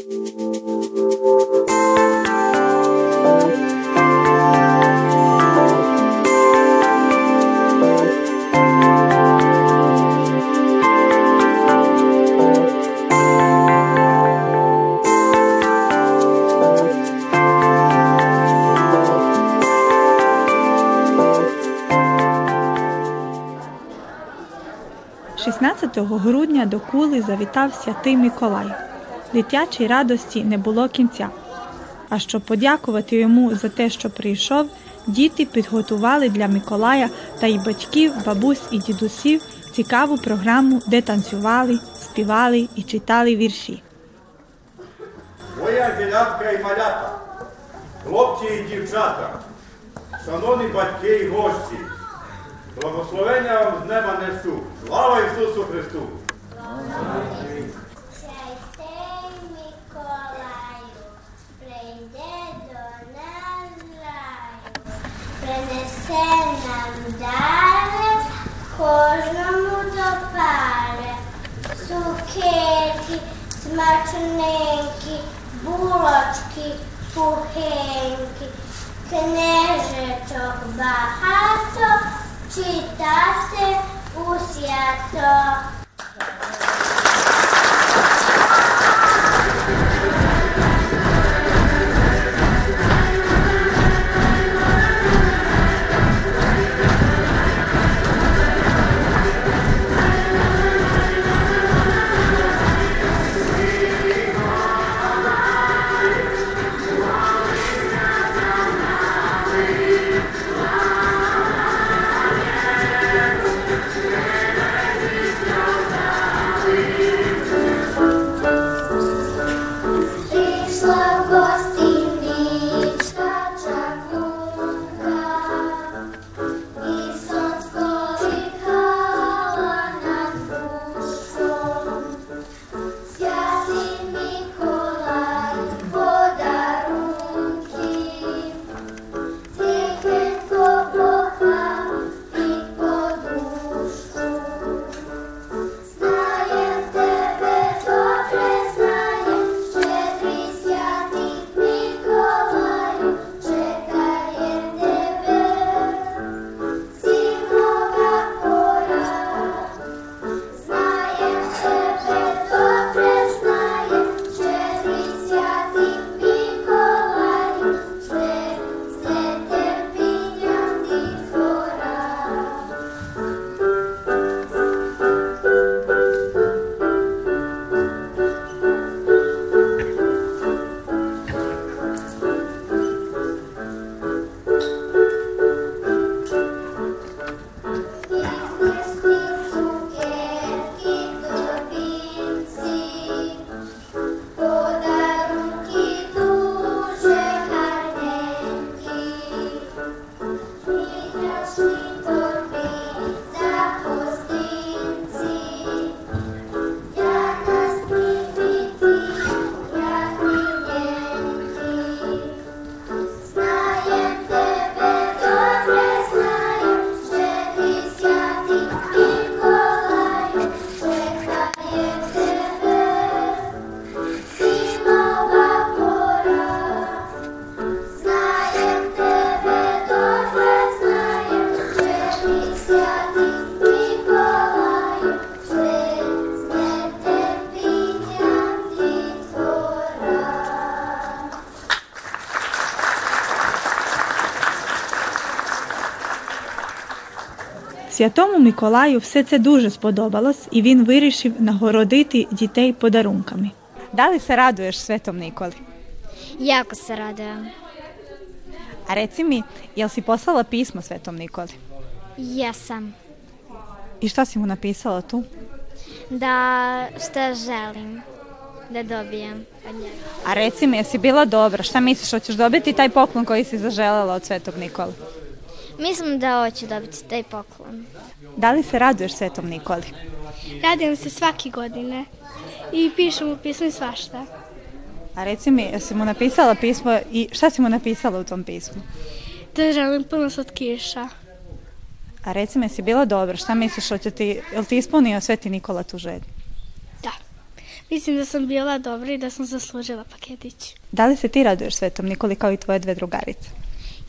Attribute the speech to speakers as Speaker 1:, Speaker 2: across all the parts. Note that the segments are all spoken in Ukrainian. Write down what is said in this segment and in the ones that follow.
Speaker 1: 16 грудня до кули завітав святий Миколай. Дитячій радості не було кінця. А щоб подякувати йому за те, що прийшов, діти підготували для Миколая та й батьків, бабусь і дідусів цікаву програму, де танцювали, співали і читали вірші.
Speaker 2: Моя ділянка і малята, хлопці і дівчата, шановні батьки і гості, благословення вам з неба несу. Слава Ісусу Христу!
Speaker 3: кожному до пари, цукерки, смачненькі, булочки, пухенькі, книжечок багато, читати у свято.
Speaker 1: Святому Миколаю все це дуже сподобалось, і він вирішив нагородити дітей подарунками. Дали се радуєш Svetom Nikoli?
Speaker 3: Jako se radujem.
Speaker 1: A reci mi, jel si poslala pismo Svetom Nikoli?
Speaker 3: Jesam.
Speaker 1: I šta si mu napisala tu?
Speaker 3: Da šta želim da dobijem od njega.
Speaker 1: A reci mi, jesi bila dobra? Šta misliš, hoćeš dobiti taj poklon koji si zaželela od Svetog Nikoli?
Speaker 3: Mislim da hoću dobiti taj poklon.
Speaker 1: Da li se raduješ Svetom Nikoli?
Speaker 4: Radim se svake godine i pišem u pismu i svašta.
Speaker 1: A reci mi, jesi mu napisala pismo i šta si mu napisala u tom pismu?
Speaker 4: Da želim puno slatkiša.
Speaker 1: A reci mi, jesi bila dobra? Šta misliš, hoće ti, jel ti ispunio Sveti Nikola tu želju?
Speaker 4: Da. Mislim da sam bila dobra i da sam zaslužila paketić.
Speaker 1: Da li se ti raduješ Svetom Nikoli kao i tvoje dve drugarice?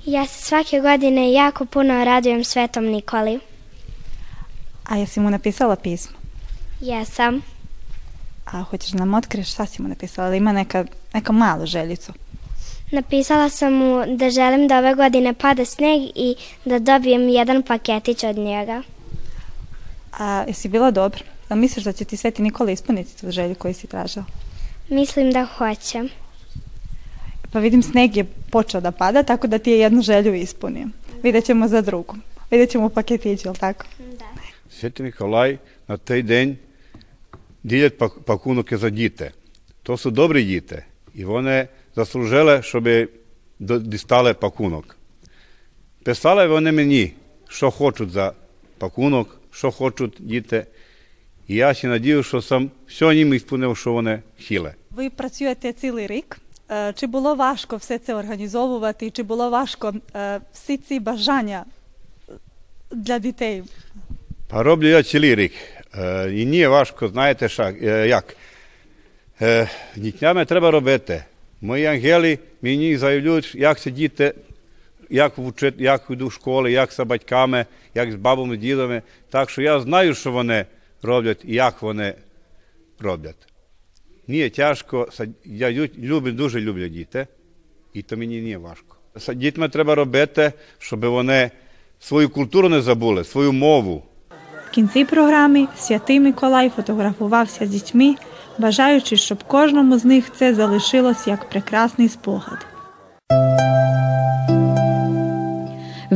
Speaker 3: Ja se svake godine jako puno radujem Svetom Nikoli.
Speaker 1: A jesi mu napisala pismo?
Speaker 3: Jesam.
Speaker 1: A hoćeš da nam otkriješ šta si mu napisala? Da ima neka, neka malu željicu?
Speaker 3: Napisala sam mu da želim da ove godine pada sneg i da dobijem jedan paketić od njega.
Speaker 1: A jesi bila dobra? Jel misliš da će ti Sveti Nikola ispuniti tu želju koju si tražila?
Speaker 3: Mislim da hoće.
Speaker 1: Pa vidim sneg je počeo da pada, tako da ti je jednu želju ispunio. Vidjet ćemo za drugu. Vidjet ćemo u paketiću, jel tako?
Speaker 3: Да.
Speaker 2: Святий Миколай на той день ділять пак- пакунки за діти. То са добрі діти, і вони заслужили, щоб дістали пакунок. Писали вони мені, що хочуть за пакунок, що хочуть діти. І я ще надію, що сам все їм ісполнив, що вони хотіли.
Speaker 1: Ви працюєте цілий рік. Е, Чи було важко все це організовувати? Чи було важко е, всі ці бажання е, для дітей?
Speaker 2: Роблю я цілий рік. І ні, важко, знаєте, як. Дітьми треба робити. Мої ангели мені заявляють, як це діти, як вчить, як йду в школи, як з батьками, як з бабами, дідами. Так що я знаю, що вони роблять і як вони роблять. Ні, тяжко, я люблю, дуже люблю діти, і то мені не важко. З дітьми треба робити, щоб вони свою культуру не забули, свою мову.
Speaker 1: В кінці програми святий Миколай фотографувався з дітьми, бажаючи, щоб кожному з них це залишилось як прекрасний спогад.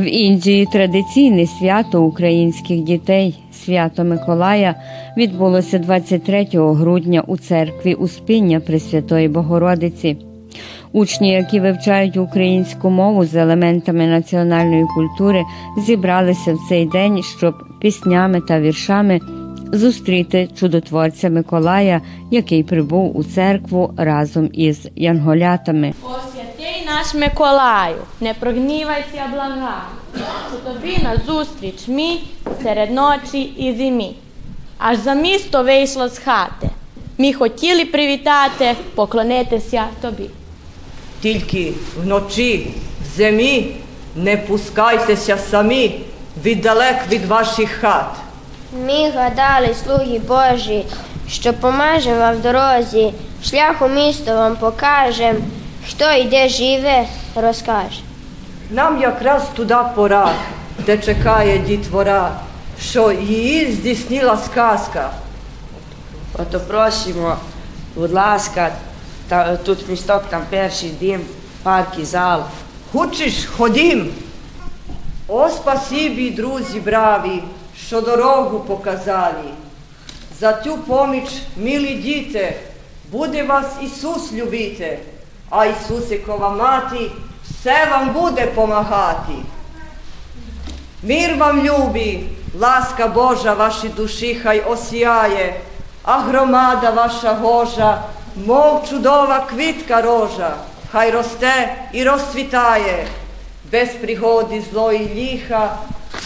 Speaker 5: В Індії традиційне свято українських дітей свято Миколая відбулося 23 грудня у церкві Успіння Пресвятої Богородиці. Учні, які вивчають українську мову з елементами національної культури, зібралися в цей день, щоб піснями та віршами зустріти чудотворця Миколая, який прибув у церкву разом із янголятами.
Speaker 6: Святий наш Миколаю, не прогнівайся, благаю, що тобі на зустріч мій серед ночі і зимі. Аж за місто вийшла з хати. Ми хотіли привітати, поклонитися тобі.
Speaker 7: Тільки вночі, в зимі, не пускайтеся самі віддалек від ваших хат.
Speaker 8: Ми гадали, слуги Божі, що помажем вам в дорозі, шлях у місто вам покажем, хто йде живе, розкаже.
Speaker 7: Нам якраз туди пора, де чекає дітвора, що її здійснила сказка.
Speaker 9: Ото просимо, будь ласка, та, тут місток, там перший дім, парк і зал.
Speaker 7: Хочеш, ходім. О, спасибі, друзі браві, що дорогу показали. За цю поміч, милі діти, буде вас Ісус любити, а Ісусикова мати все вам буде помагати. Мир вам любі, ласка Божа вашій душі хай осіяє, а громада ваша гожа, мов чудова квітка рожа, хай росте і розцвітає, без пригоди злої ліха,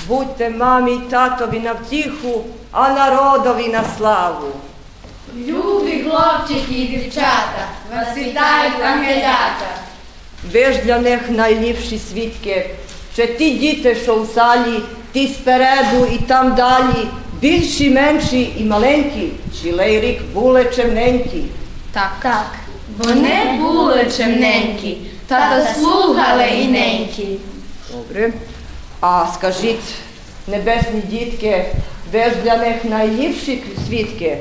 Speaker 7: будьте мамі й татові на втіху, а народові на славу.
Speaker 10: Любі хлопчики і дівчата, вас ангелята.
Speaker 7: Ви ж для них найліпші свідки, що ті діти, що в салі, ті спереду і там далі, більші, менші і маленькі, цілий рік були чемненькі.
Speaker 10: Так, так, бо не були чемненькі, та слухали і.
Speaker 7: Добре. А скажіть, небесні дітки, ви ж для них найліпші свідки,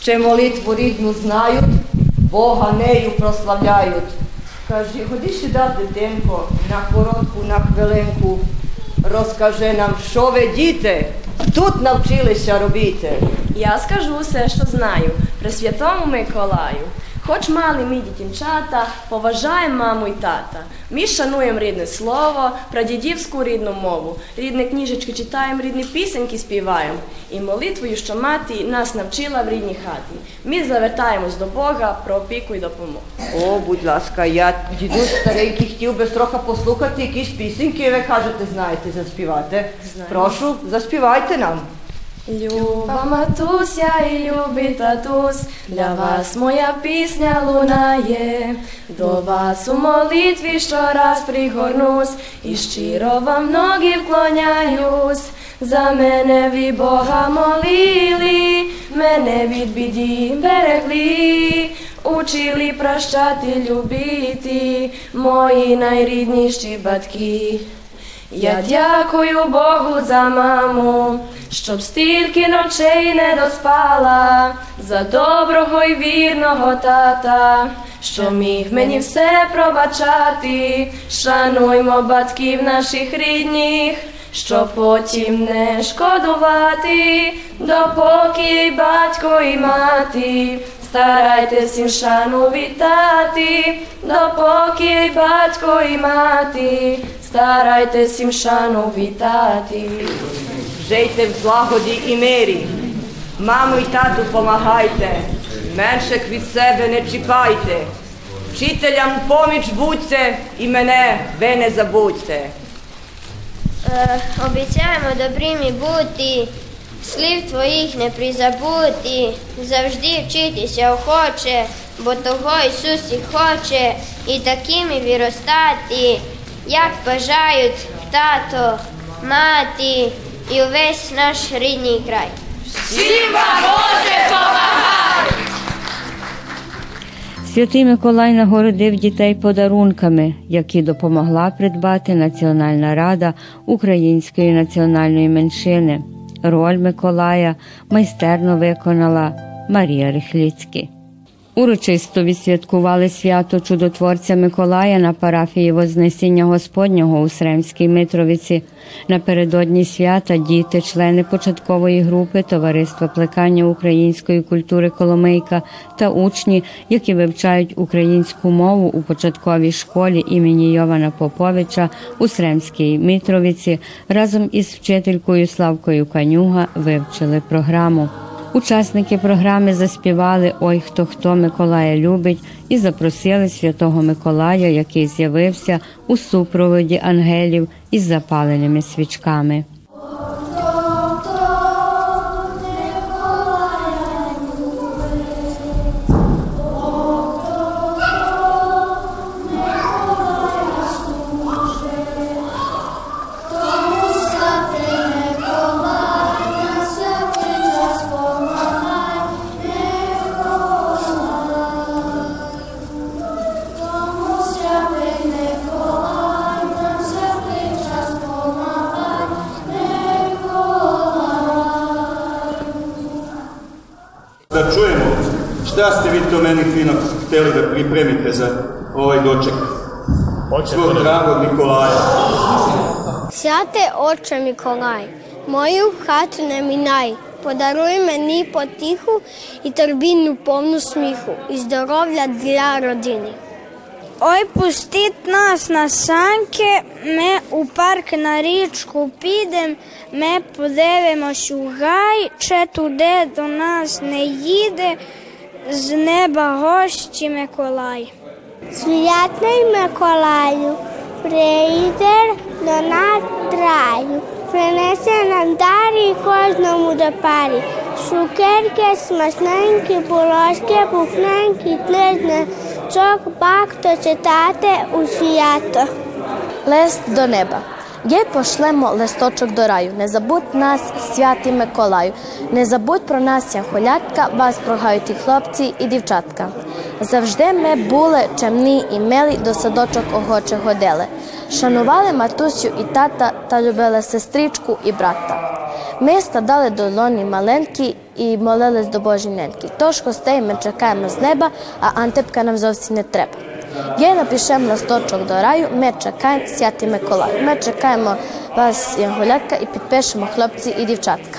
Speaker 7: чи молитву рідну знають, Бога нею прославляють. Кажи, ходи сюди, дитинко, на коротку, на хвилинку. Розкажи нам, що ви, діти, тут навчилися робити.
Speaker 6: Я скажу все, що знаю, при святому Миколаю. Хоч мали ми дітінчата, поважаємо маму й тата. Ми шануємо рідне слово, прадідівську рідну мову, рідні книжечки читаємо, рідні пісеньки співаємо. І молитвою, що мати нас навчила в рідній хаті. Ми завертаємось до Бога про опіку й допомогу.
Speaker 7: О, будь ласка, я дідусь старенький хотів би трохи послухати якісь пісеньки, ви кажете, знаєте заспівати.
Speaker 6: Знаю.
Speaker 7: Прошу, заспівайте нам.
Speaker 6: Люба матуся і любий татусь, для вас моя пісня лунає, до вас у молитві щораз пригорнусь, і щиро вам ноги вклоняюсь. За мене ви Бога молили, мене від біді берегли, учили прощати, любити, мої найрідніші батьки. Я дякую Богу за маму, щоб стільки ночей не доспала, за доброго й вірного тата, що міг мені все пробачати, шануймо батьків наших рідних, щоб потім не шкодувати, допоки батько і мати. Старайтесь їм шану вітати, допоки батько і мати, старайтесь їм шану вітати.
Speaker 7: Жийте в злагоді і мирі. Маму й тату помагайте, менших від себе не чіпайте. Вчителям поміч будьте і мене ви не забудьте.
Speaker 8: Е, обіцяємо добрими бути, слів твоїх не призабути, завжди вчитися охоче, бо того Ісус і хоче, і такими виростати, як бажають тато, мати і увесь наш рідний край.
Speaker 5: Святий Миколай нагородив дітей подарунками, які допомогла придбати Національна рада української національної меншини. Роль Миколая майстерно виконала Марія Рихліцькі. Урочисто відсвяткували свято чудотворця Миколая на парафії Вознесіння Господнього у Сремській Митровиці. Напередодні свята діти, члени початкової групи Товариства плекання української культури Коломийка та учні, які вивчають українську мову у початковій школі імені Йована Поповича у Сремській Митровиці, разом із вчителькою Славкою Канюга вивчили програму. Учасники програми заспівали Ой, хто хто Миколая любить і запросили святого Миколая, який з'явився у супроводі ангелів із запаленими свічками.
Speaker 11: meni fino htjeli da pripremite za ovaj doček svog dragog Nikolaja.
Speaker 3: Святе Отче Миколай, мою хату не мінай, подаруй мені потіху і торбіну повну сміху і здоров'я для родини.
Speaker 4: Ой, пустіть нас на санки, ми у парк на річку підем, ми подивимось у гай, чи туди до нас не їде з неба гості Миколай.
Speaker 3: Святний Миколаю, прийде до нас раю, принесе нам дарі кожному до парі. Шукерки, смачненькі, полоски, пухненькі, тлизничок, бакто читати у свято.
Speaker 12: Лист до неба. Є пошлемо листочок до раю. Не забудь нас, святий Миколаю. Не забудь про нас, яхолятка, вас прогають і хлопці, і дівчатка. Завжди ми були чемні і милі, до садочок охоче ходили. Шанували матусю і тата та любили сестричку і брата. Ми складали долоні маленькі і молились до Божій неньки. Тож гостей ми чекаємо з неба, а Антипка нам зовсім не треба. Є напишемо листочок до раю, ми чекаємо святий Миколай. Ми чекаємо вас, Янголятка, і підпишемо хлопці і дівчатка.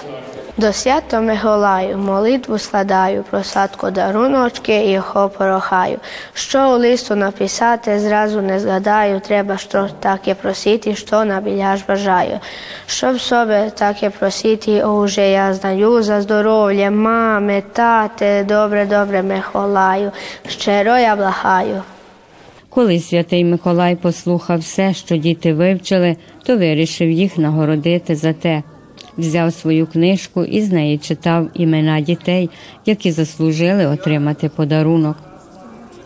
Speaker 13: До свято Миколаю молитву складаю, просадку даруночки його порохаю. Що у листу написати, зразу не згадаю, треба що таке просити, що на біляш бажаю. Щоб собі таке просити, уже я знаю за здоров'я, мами, тати, добре, добре Миколаю, щиро я благаю.
Speaker 5: Коли святий Миколай послухав все, що діти вивчили, то вирішив їх нагородити за те. Взяв свою книжку і з неї читав імена дітей, які заслужили отримати подарунок.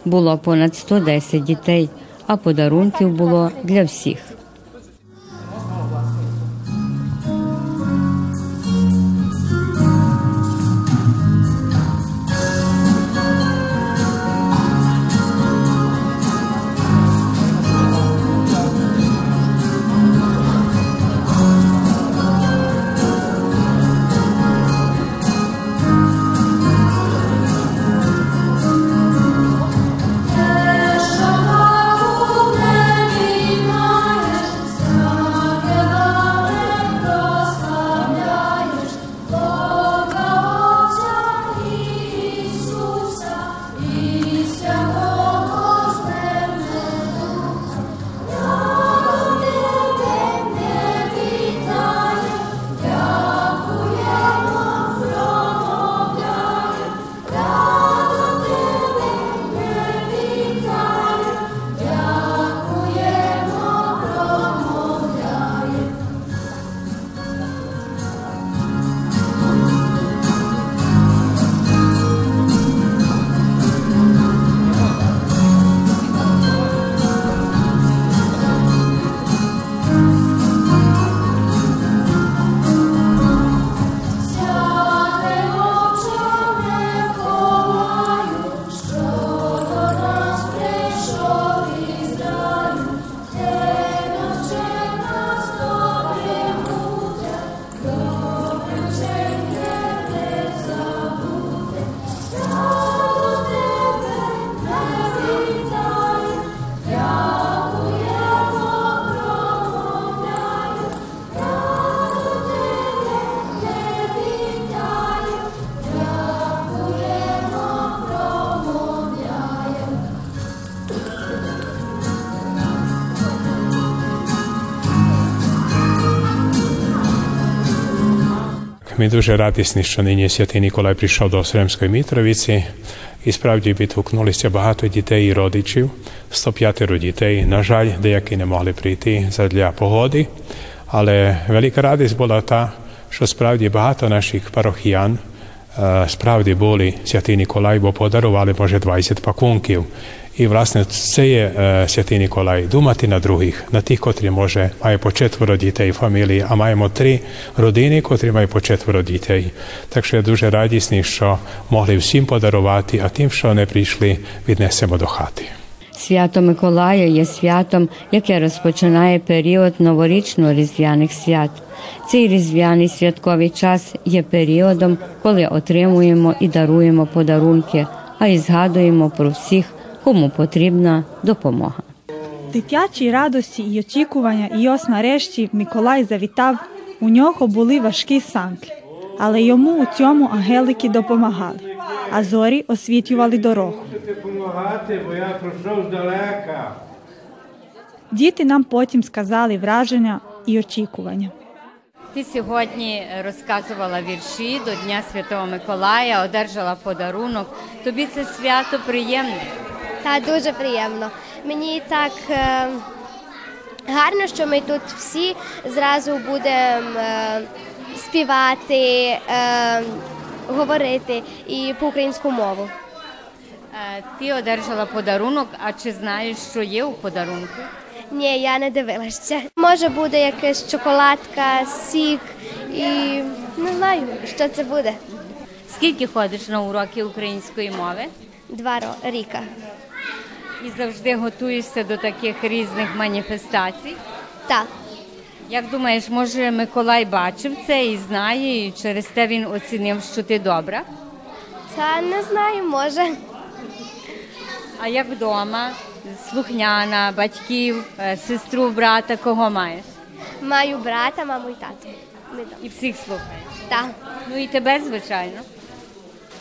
Speaker 5: Було понад 110 дітей, а подарунків було для всіх.
Speaker 14: Ми дуже радісні, що нині Святий Ніколай прийшов до Сремської Мітровиці. І справді відгукнулися багато дітей і родичів, 105 дітей. На жаль, деякі не могли прийти задля погоди, але велика радість була та, що справді багато наших парохіян справді були Святий Ніколай, бо подарували може 20 пакунків. І власне це є Святий Ніколай думати на других, на тих, котрі може мають по четверо дітей фамілії, а маємо три родини, котрі мають по четверо дітей. Так що я дуже радісний, що могли всім подарувати, а тим, що не прийшли, віднесемо до хати.
Speaker 5: Свято Миколая є святом, яке розпочинає період новорічно-різдвяних свят. Цей різдвяний святковий час є періодом, коли отримуємо і даруємо подарунки, а й згадуємо про всіх, кому потрібна допомога.
Speaker 1: Дитячі радості і очікування, і ось нарешті Миколай завітав. У нього були важкі санки, але йому у цьому ангелики допомагали, а зорі освітлювали дорогу.
Speaker 15: допомагати, бо я пройшов здалека.
Speaker 1: Діти нам потім сказали враження і очікування.
Speaker 5: Ти сьогодні розказувала вірші до Дня Святого Миколая, одержала подарунок. Тобі це свято приємне.
Speaker 12: Та дуже приємно. Мені так е, гарно, що ми тут всі зразу будемо е, співати, е, говорити і по українську мову.
Speaker 5: Е, Ти одержала подарунок, а чи знаєш, що є у подарунку?
Speaker 12: Ні, я не дивилася. Може буде якась шоколадка, сік і не знаю, що це буде.
Speaker 5: Скільки ходиш на уроки української мови?
Speaker 12: Два ро- ріка.
Speaker 5: І завжди готуєшся до таких різних маніфестацій?
Speaker 12: Так.
Speaker 5: Як думаєш, може Миколай бачив це і знає, і через те він оцінив, що ти добра?
Speaker 12: Та не знаю, може.
Speaker 5: А як вдома? Слухняна, батьків, е, сестру, брата, кого маєш?
Speaker 12: Маю брата, маму і тату. Ми.
Speaker 5: І всіх слухаєш?
Speaker 12: Так.
Speaker 5: Ну і тебе, звичайно.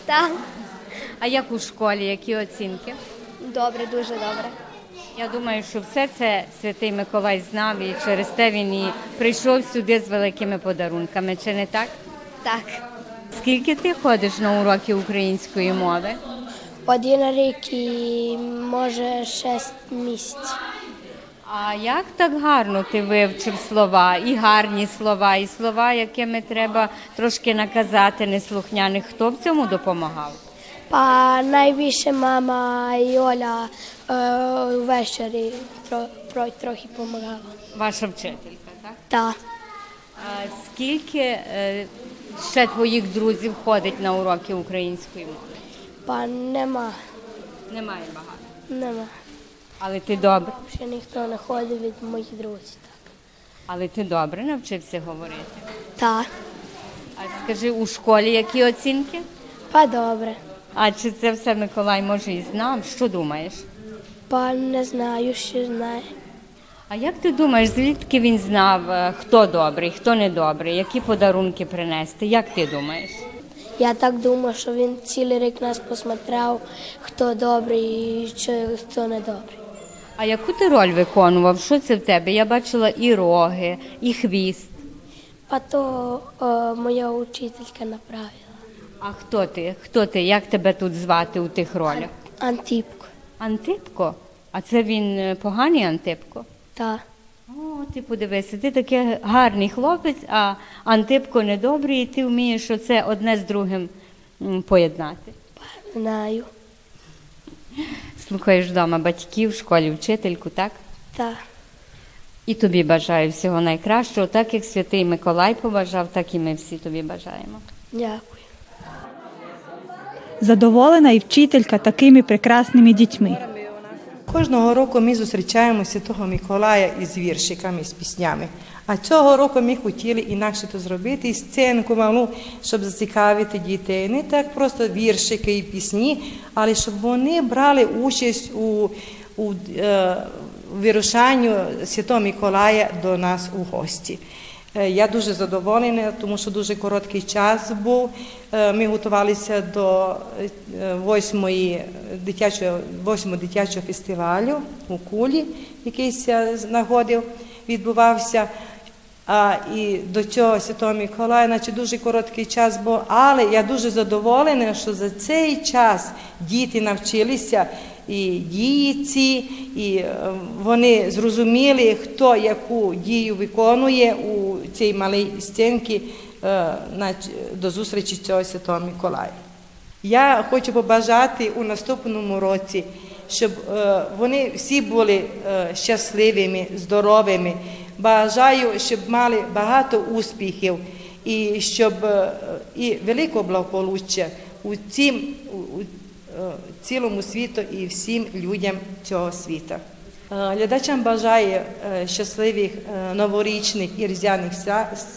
Speaker 12: Так.
Speaker 5: А як у школі, які оцінки?
Speaker 12: Добре, дуже добре.
Speaker 5: Я думаю, що все це святий Миколай знав і через те він і прийшов сюди з великими подарунками, чи не так?
Speaker 12: Так.
Speaker 5: Скільки ти ходиш на уроки української мови?
Speaker 12: Один рік і може шість місяців.
Speaker 5: А як так гарно ти вивчив слова, і гарні слова, і слова, якими треба трошки наказати неслухняних? Хто в цьому допомагав?
Speaker 3: Па найбільше мама і Оля е, ввечері тро, тро, трохи допомагала.
Speaker 5: Ваша вчителька, так?
Speaker 3: Так.
Speaker 5: А скільки е, ще твоїх друзів ходить на уроки української мови?
Speaker 3: Па нема,
Speaker 5: Немає багато.
Speaker 3: нема.
Speaker 5: Але ти добре.
Speaker 3: Ще ніхто не ходить від моїх друзів.
Speaker 5: Але ти добре навчився говорити.
Speaker 3: Так.
Speaker 5: А скажи, у школі які оцінки?
Speaker 3: Па добре.
Speaker 5: А чи це все Миколай може і знав? Що думаєш?
Speaker 3: Па не знаю, що знає.
Speaker 5: А як ти думаєш, звідки він знав, е, хто добрий, хто не добрий, які подарунки принести? Як ти думаєш?
Speaker 3: Я так думаю, що він цілий рік нас посмотрев, хто добрий і хто не добрий.
Speaker 5: А яку ти роль виконував? Що це в тебе? Я бачила і роги, і хвіст.
Speaker 3: А то е, моя учителька направила.
Speaker 5: А хто ти? Хто ти? Як тебе тут звати у тих ролях?
Speaker 3: Антипко.
Speaker 5: Антипко? А це він е, поганий Антипко?
Speaker 3: Так.
Speaker 5: О, ти подивися, ти такий гарний хлопець, а Антипко недобрий, і ти вмієш оце одне з другим поєднати.
Speaker 3: Знаю.
Speaker 5: Слухаєш вдома батьків, в школі вчительку, так?
Speaker 3: Так.
Speaker 5: І тобі бажаю всього найкращого, так як святий Миколай побажав, так і ми всі тобі бажаємо.
Speaker 3: Дякую.
Speaker 1: Задоволена і вчителька такими прекрасними дітьми.
Speaker 16: Кожного року ми зустрічаємо Святого Миколая із віршиками, з піснями. А цього року ми хотіли інакше то зробити, сценку малу, щоб зацікавити дітей. Не так просто віршики і пісні, але щоб вони брали участь у, у е, вирушанню Святого Миколая до нас у гості. Е, Я дуже задоволена, тому що дуже короткий час був. Е, Ми готувалися до 8-ї дитячого, восьмого дитячого фестивалю у Кулі, який знаходив, відбувався. А, і до цього Святого Миколая, наче дуже короткий час був, але я дуже задоволена, що за цей час діти навчилися і дії ці, і е, вони зрозуміли, хто яку дію виконує у цій малій стінці е, до зустрічі цього Святого Миколая. Я хочу побажати у наступному році, щоб е, вони всі були щасливими, здоровими. Бажаю, щоб мали багато успіхів і щоб е, і великого благополуччя у цім, у, е, цілому світу і всім людям цього світу. Е, Глядачам бажаю щасливих новорічних і різдвяних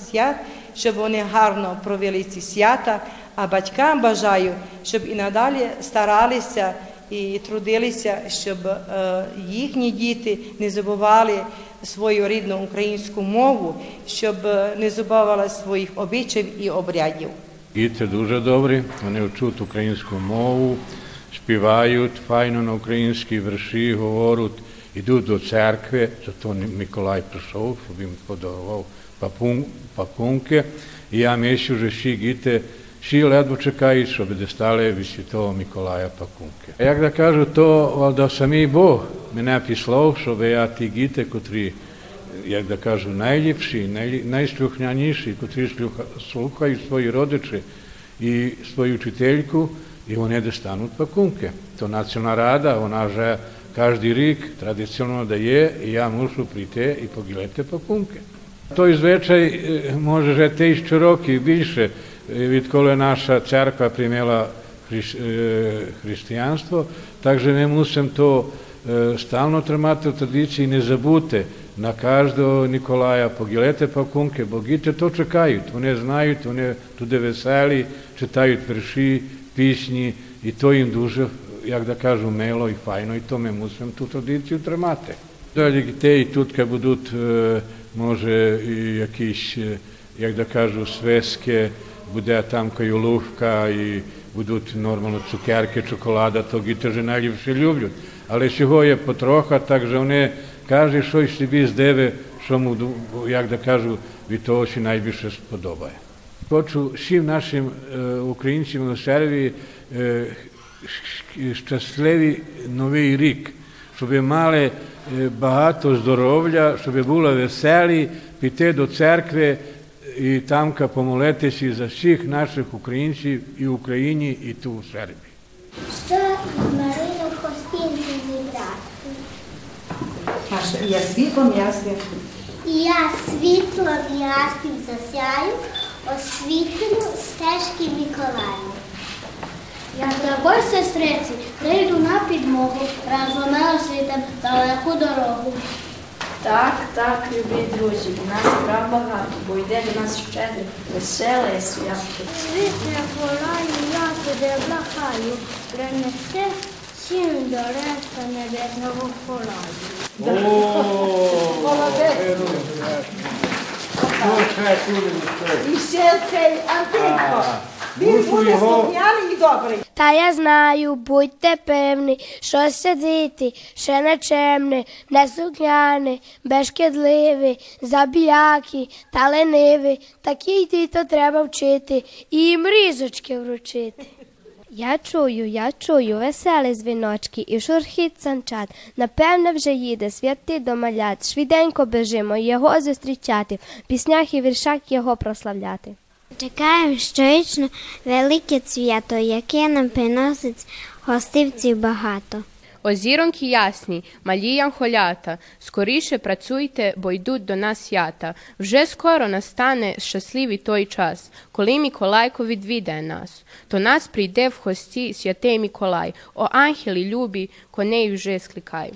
Speaker 16: свят, щоб вони гарно провели ці свята, а батькам бажаю, щоб і надалі старалися і трудилися, щоб е, їхні діти не забували свою рідну українську мову, щоб е, не забували своїх обичаїв і обрядів.
Speaker 15: Діти дуже добрі, вони вчуть українську мову, співають файно на українські вірші, говорять, йдуть до церкви, зато Миколай прийшов, щоб їм подарував папун, папунки. І я мислю, що всі діти всі ледве чекають, щоб дістали від Святого Миколая пакунки. А як да кажу, то валда самий Бог мене післав, щоб я ті діти, котрі як да кажу, найліпші, най, найслухняніші, котрі слуха- слухають свої родичі і свою вчительку, і вони достануть пакунки. То Національна рада, вона вже кожен рік традиційно дає, і я мушу прийти і поглядати пакунки. Той звичай е, може вже тисячу років більше, е, відколи наша церква прийняла християнство, также ми мусимо то stalno trmate u tradiciji i ne zabute na každo Nikolaja, Pogilete pa Kunke, bogite to čekaju, to ne znaju, to ne tude veseli, čitaju prši, pisnji i to im duže, jak da kažu, melo i fajno i tome muslim tu tradiciju trmate. Dalje te i tutka budut e, može i jakiš, e, jak da kažu, sveske, свиски, буде там каюлувка і будуть нормально цукерки, чоколада, то діти вже найліпше люблять. Але всього є потроха, так що вони кожен щось собі здиве, що ду- як да кажу, від того, що найбільше сподобає. Хочу всім нашим е, українцям на серві е, щасливий новий рік, щоб мали е, багато здоров'я, щоб були веселі, піти до церкви і там помолитися за всіх наших українців і в Україні, і тут у Сербії.
Speaker 3: Що Марину Хостинку зібрати?
Speaker 16: Я світлом ясним.
Speaker 3: Я світлом ясним засяю, освітлю стежки Миколаю. Я тобою, сестриці, прийду на підмогу, разом ми освітим далеку дорогу.
Speaker 6: Так, так, любі друзі, у нас справ багато, бо йде до нас щедре, веселе свято.
Speaker 3: Світле полаю, я тебе блахаю, принесе всім до решта небесного полаю.
Speaker 16: І ще цей Антипко. Він буде слухняний і добрий.
Speaker 3: Та я знаю, будьте певні, що сидіти, ще нечемне, неслухняне, безшкідливі, забіякі та лениві, такі діто треба вчити і їм різочки вручити. Я чую, я чую веселі дзвіночки і шурхіт санчат. Напевне, вже їде святий до малят. Швиденько бежимо його зустрічати, в піснях і віршах його прославляти.
Speaker 17: Чекаємо щорічно велике свято, яке нам приносить гостивців багато.
Speaker 18: Озіроньки ясні, малі янхолята, скоріше працюйте, бо йдуть до нас свята. Вже скоро настане щасливий той час, коли Миколайко відвідає нас. До нас прийде в гості святий Миколай. О ангели любі, коней вже скликай.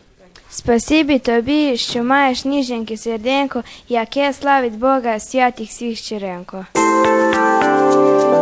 Speaker 4: Спасибі тобі, що маєш ніженьке серденько, яке славить Бога святих всіх щиренько. Thank you.